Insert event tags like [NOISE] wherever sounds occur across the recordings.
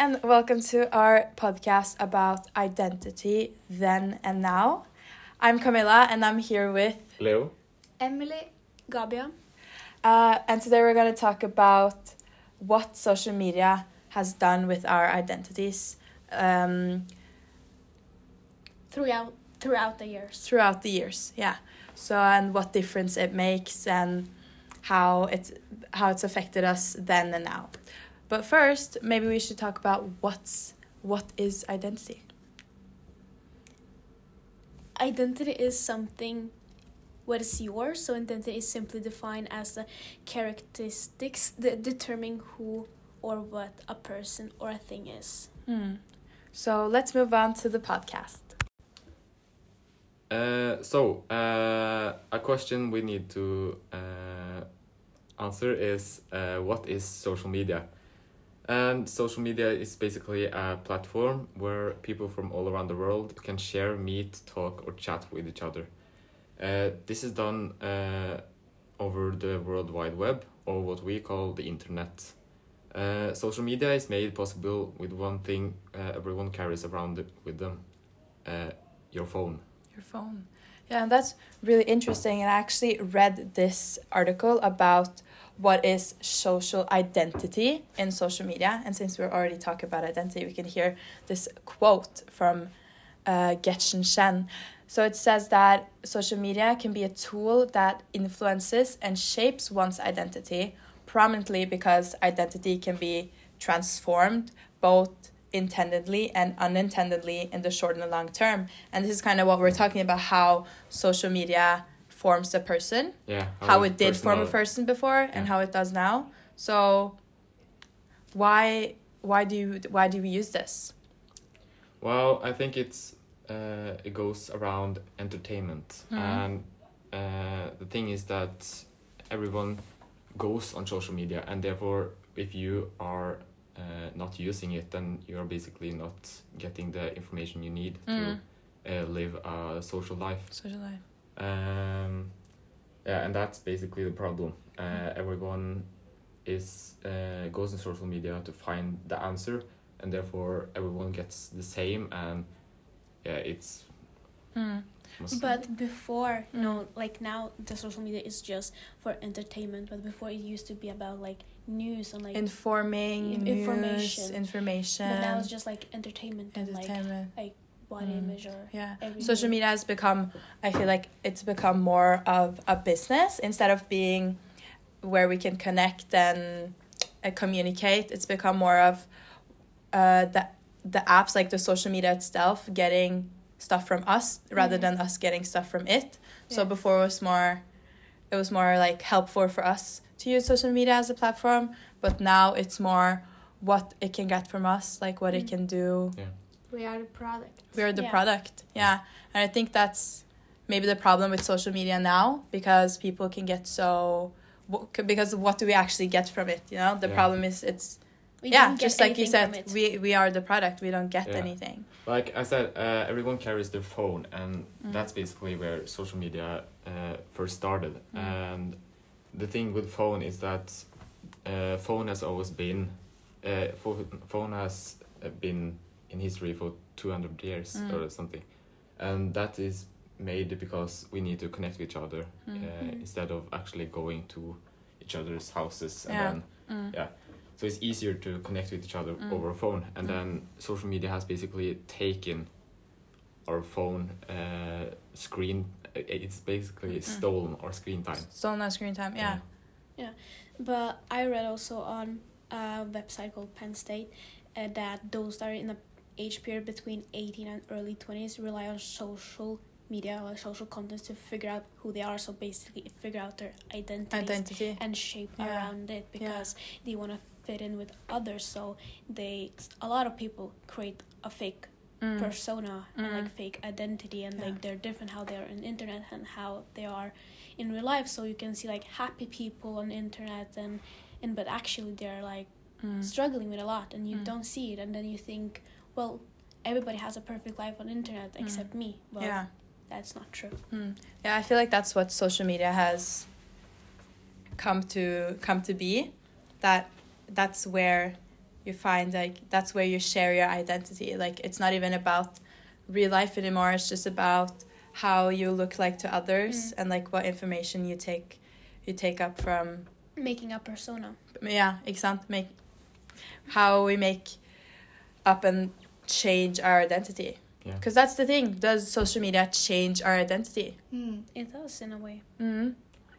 and welcome to our podcast about identity then and now. I'm Camilla, and I'm here with, Leo. Emily, Gabia. uh, and today we're going to talk about what social media has done with our identities um, throughout throughout the years. throughout the years. Yeah. So, and what difference it makes, and how it's how it's affected us then and now. But first, maybe we should talk about what's what is identity. Identity is something what is yours. So identity is simply defined as the characteristics that determine who or what a person or a thing is. Hmm. So let's move on to the podcast. Uh, so, uh, a question we need to uh, answer is uh, what is social media? And social media is basically a platform where people from all around the world can share, meet, talk, or chat with each other. Uh, this is done uh, over the World Wide Web, or what we call the internet. Uh, social media is made possible with one thing uh, everyone carries around with them uh, your phone. Your phone. Yeah, that's really interesting. And I actually read this article about what is social identity in social media. And since we're already talking about identity, we can hear this quote from uh, Getchen Shen. So it says that social media can be a tool that influences and shapes one's identity prominently because identity can be transformed both intendedly and unintendedly in the short and the long term. And this is kind of what we're talking about how social media forms a person, Yeah. how it did form a person before and how it does now. So why why do you why do we use this? Well, I think it's uh, it goes around entertainment, Mhm. and uh, the thing is that everyone goes on social media, and therefore, if you are uh, not using it, then you are basically not getting the information you need Mm. to uh, live a social life. Social life. Um, yeah, and that's basically the problem. Uh, Mm. everyone is uh, goes on social media to find the answer, and therefore everyone gets the same. And yeah, it's. Mm. But before, Mm. no, like now the social media is just for entertainment. But before it used to be about like news and like. Informing, In- news, information. information, but now it's just like entertainment and like entertainment. body Mm. image or Yeah. everything. social media has become i feel like it's become more of a business instead of being where we can connect and uh, communicate it's become more of uh, the the apps like the social media itself getting stuff from us rather Mhm. than us getting stuff from it so before it was more it was more like helpful for us to use social media as a platform but now it's more what it can get from us like what it Mm. can do We are the product. we're the Yeah. product yeah and i think that's maybe the problem with social media now because people can get so because what do we actually get from it you know the Yeah. problem is it's We yeah just like you said we we are the product we don't get Yeah. anything like I said, uh, everyone carries their phone, and Mm. that's basically where social media uh, first started. Mm. And the thing with phone is that uh, phone has always been, uh, pho- phone has uh, been in history for two hundred years Mm. or something, and that is made because we need to connect with each other Mm. uh, Mm. instead of actually going to each other's houses and Yeah. then Mm. Yeah. so it's easier to connect with each other Mm. over phone and Mm. then social media has basically taken our phone uh, screen it's basically Mm. stolen our screen time Stolen no screen time yeah Yeah. But I read also on a website called Penn State uh, that those that are in the age period between 18 and early 20s rely on social media or social content to figure out who they are. So basically, figure out their identities identity and shape Yeah. around it because they want to fit in with others. So they, a lot of people create a fake Mm. persona and Mm. like fake identity and Yeah. like they're different how they are on the internet and how they are in real life so you can see like happy people on the internet and and but actually they're like Mm. struggling with a lot and you Mm. don't see it and then you think well everybody has a perfect life on the internet Mm. except me well yeah that's not true Mm. Yeah, I feel like that's what social media has come to come to be. That that's where you find like that's where you share your identity like it's not even about real life anymore it's just about how you look like to others Mm. and like what information you take you take up from Making a persona. yeah ikke sant make how we make up and change our identity Yeah. because that's the thing does social media change our identity Mm. It does in a way. mm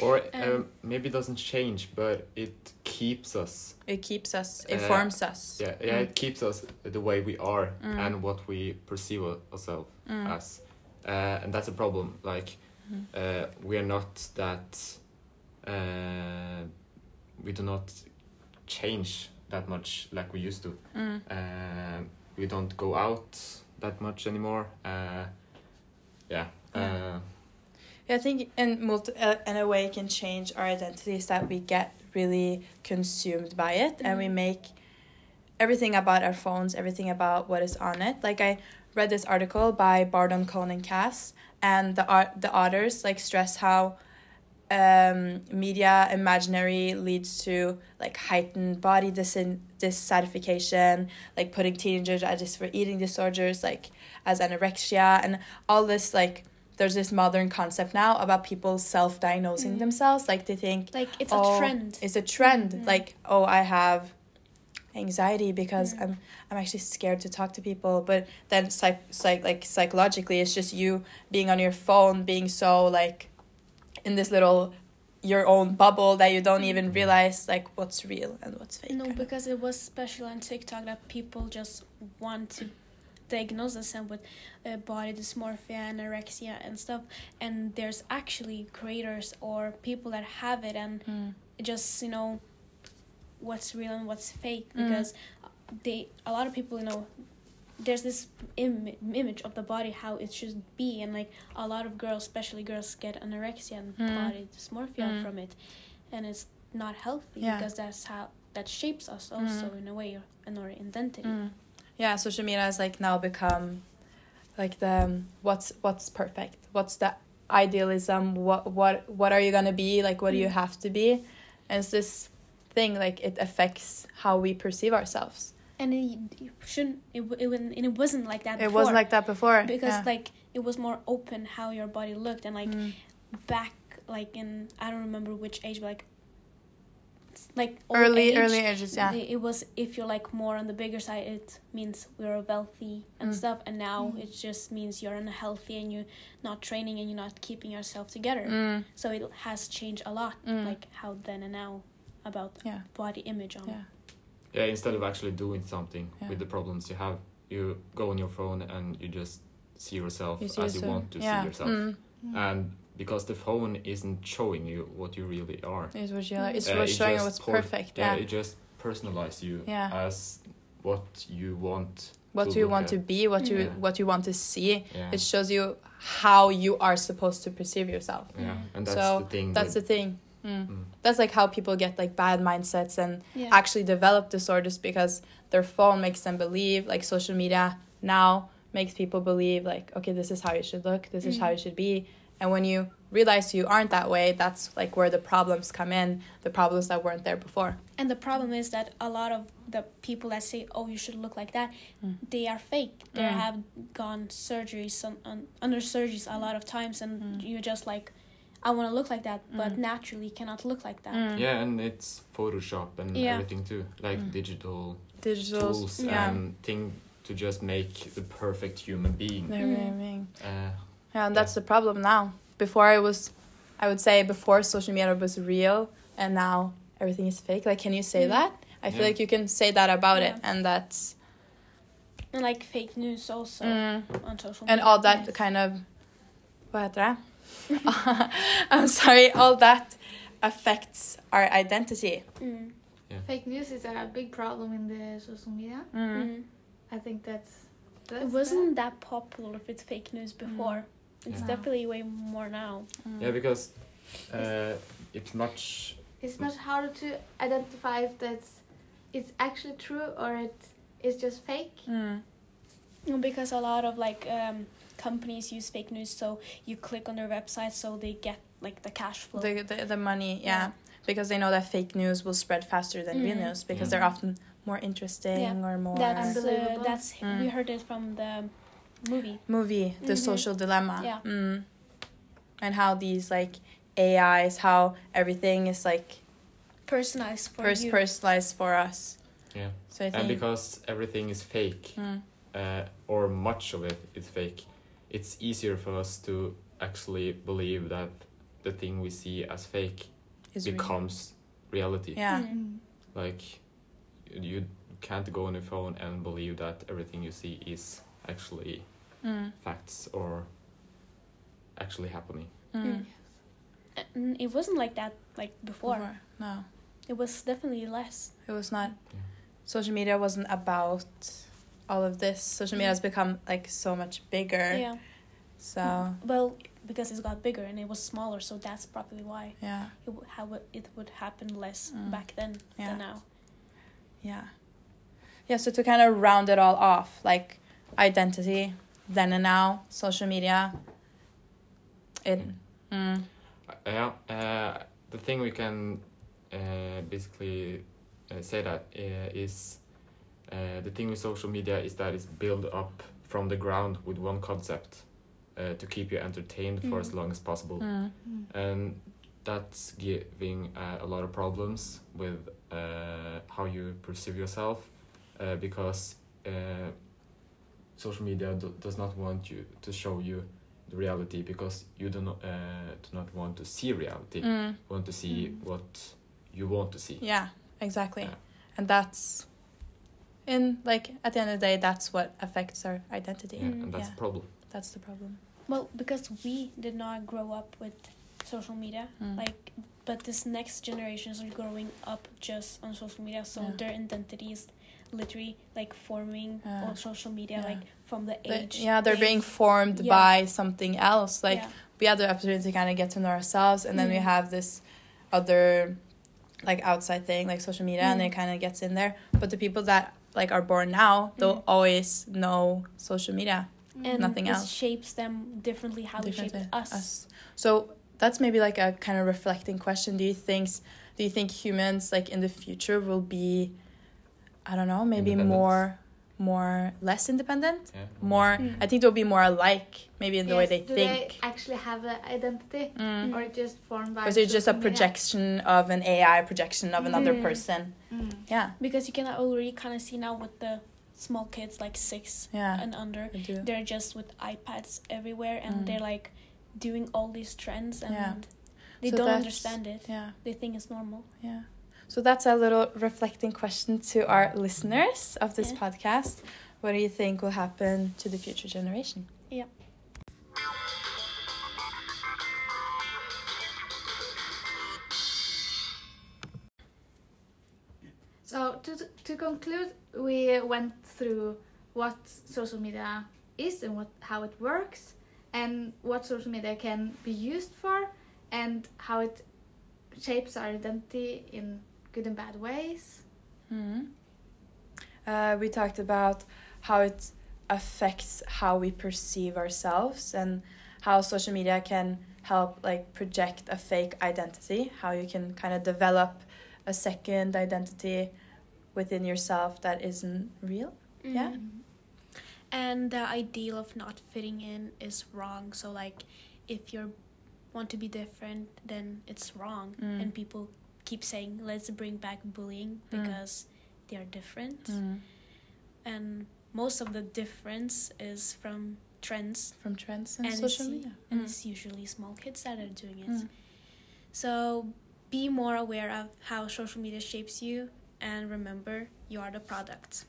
Or Um, um, maybe it doesn't change, but it keeps us. it keeps us Uh, it forms us Yeah, yeah, Mm. it keeps us the way we are Mm. and what we perceive ourselves Mm. as, uh, and that's a problem. Like, Mhm. uh, we are not that. Uh, we do not change that much like we used to. Mm. Uh, we don't go out that much anymore. Uh, yeah. Yeah. I think in multi- uh, in a way it can change our identities that we get really consumed by it and we Mhm. make everything about our phones, everything about what is on it. Like I read this article by Bardon Cohn and Cass and the art the authors like stress how um, media imaginary leads to like heightened body dis- dissatisfaction, like putting teenagers at risk for eating disorders, like as anorexia, and all this like there's this modern concept now about people self-diagnosing Mm. themselves, like they think Like it's Oh, a trend. it's a trend, Mm. like oh I have anxiety because Mm. I'm I'm actually scared to talk to people, but then psych, psych like psychologically it's just you being on your phone, being so like in this little your own bubble that you don't even realize like what's real and what's fake. No, because it was special on TikTok that people just want to diagnose themselves with uh, body dysmorphia, anorexia, and stuff. And there's actually creators or people that have it, and Mm. just you know what's real and what's fake Mm. because they a lot of people you know there's this Im- image of the body how it should be and like a lot of girls especially girls get anorexia and Mm. body dysmorphia Mm. from it and it's not healthy Yeah. because that's how that shapes us also in a way in our identity Mm. Yeah, social media has like now become like the um, what's what's perfect. What's the idealism? What what what are you gonna be? Like what do you Mm. have to be? And it's this thing like it affects how we perceive ourselves. and it, it shouldn't it, it, and it wasn't like that It before, wasn't like that before. because yeah. like it was more open how your body looked and like Mm. back like in I don't remember which age, but like like early age, early ages, yeah. It, it was if you're like more on the bigger side, it means we're wealthy and Mm. stuff, and now Mm. it just means you're unhealthy and you're not training and you're not keeping yourself together. Mm. So it has changed a lot, Mm. like how then and now about Yeah. body image on. Yeah. yeah, instead of actually doing something Yeah. with the problems you have, you go on your phone and you just see yourself You as see you want to yeah. see yourself. Mm. And because the phone isn't showing you what you really are, It's what you like. It's uh, what's it showing you just what's por- perfect. Yeah, Yeah. it just personalizes you Yeah. as what you want. What to you want at. to be, what you Yeah. what you want to see. Yeah, It shows you how you are supposed to perceive yourself. yeah, Mm. and that's So, the thing. That's the thing. Mm. Mm. That's like how people get like bad mindsets and Yeah. actually develop disorders because their phone makes them believe like social media now makes people believe like okay this is how you should look this is how Mm. you should be and when you realize you aren't that way that's like where the problems come in the problems that weren't there before And the problem is that a lot of the people that say, "Oh, you should look like that," Mm. they are fake. They Mm. have gone surgeries on, on, under surgeries a lot of times, and Mm. you're just like, "I want to look like that," but Mm. naturally cannot look like that. Mm. yeah, and it's Photoshop and Yeah. everything too, like Mm. digital digital tools yeah and thing to just make the perfect human being. They're Mm. Uh, yeah and that's the problem now before I was i would say before social media was real and now everything is fake like can you say Mm. that i feel Yeah. like you can say that about it and that's And like fake news also mm. on social and all that Yes. kind of what heter det [LAUGHS] i'm sorry all that affects our identity Mm. Fake news is a big problem in the social media. mm. Mm. I think that's. that's It wasn't that popular with fake news before. It's Yeah. definitely way more now. Mm. yeah, because uh, it's much. It's much harder to identify if that's it's actually true or it is just fake. Mm. Because a lot of like um, companies use fake news, so you click on their website, so they get like the cash flow. The, the, the money yeah. Yeah. because they know that fake news will spread faster than real Mm. news because Mm. they're often more interesting Yeah. or more That's uh, that's Mm. we heard it from the movie. movie the Mhm. social dilemma Yeah. mm. and how these like ais how everything is like Personalized for pers- you. personalized for us Yeah. so i think And because everything is fake, Mm. uh, or much of it is fake, it's easier for us to actually believe that the thing we see as fake is real. becomes reality. yeah Mm. Like, you can't go on your phone and believe that everything you see is actually mm. facts or actually happening. Mm. Mm. It wasn't like that like before. Before. no It was definitely less. it was not Yeah. social media wasn't about all of this social media has become like so much bigger Yeah. so Well, because it's got bigger and it was smaller, so that's probably why yeah it would how it- it would happen less Mm. back then Yeah. than now. Yeah. Yeah, so to kind of round it all off, like identity, then and now, social media. It mm, Uh, yeah, uh, the thing we can uh, basically uh, say that uh, is uh, the thing with social media is that it's built up from the ground with one concept uh, to keep you entertained for as Mm. long as possible, mm, and that's giving uh, a lot of problems with uh, how you perceive yourself uh, because uh, social media do- does not want you to show you the reality because you do not uh, do not want to see reality. mm, want to see Mm. what you want to see. yeah, exactly. Yeah. And that's in like at the end of the day that's what affects our identity. Yeah, and that's Yeah. a problem. That's the problem. Well, because we did not grow up with social media, Mm. like, but this next generations are growing up just on social media, so Yeah. their identity is literally like forming Yeah. on social media, Yeah. like from the They- age. yeah, they're they- being formed Yeah. by something else. Like yeah. we have the opportunity to kind of get to know ourselves and then we Mm. have this other like outside thing like social media and Mm. it kind of gets in there but the people that like are born now they'll Mm. always know social media and nothing it else. shapes them differently how it differently. shaped us. so that's maybe like a kind of reflecting question do you think do you think humans like in the future will be i don't know maybe more more less independent Yeah. more Mm. i think they'll be more alike maybe in the way Yes, they do think they actually have an identity, Mm. or just formed by? Or is it just a social media? projection of an AI projection of another Mm. person? Mm. Yeah, Because you can already kind of see now with the small kids, like six yeah, and under, they're just with iPads everywhere and Mm. they're like doing all these trends and Yeah. they So don't understand it. Yeah, They think it's normal. yeah. So that's a little reflecting question to our listeners of this Yeah. podcast. What do you think will happen to the future generation? Yeah. So to to conclude, we went through what social media is and what how it works, and what social media can be used for, and how it shapes our identity in good and bad ways. hmm Uh, we talked about how it affects how we perceive ourselves and how social media can help like project a fake identity how you can kind of develop a second identity within yourself that isn't real Yeah. Mhm. And the ideal of not fitting in is wrong. So like if you want to be different, then it's wrong. Mm. And people keep saying, let's bring back bullying Mm. because they are different. Mm. And most of the difference is from trends. from trends and, And social media And Mm. it's usually small kids that are doing it. Mm. So be more aware of how social media shapes you and remember you are the product.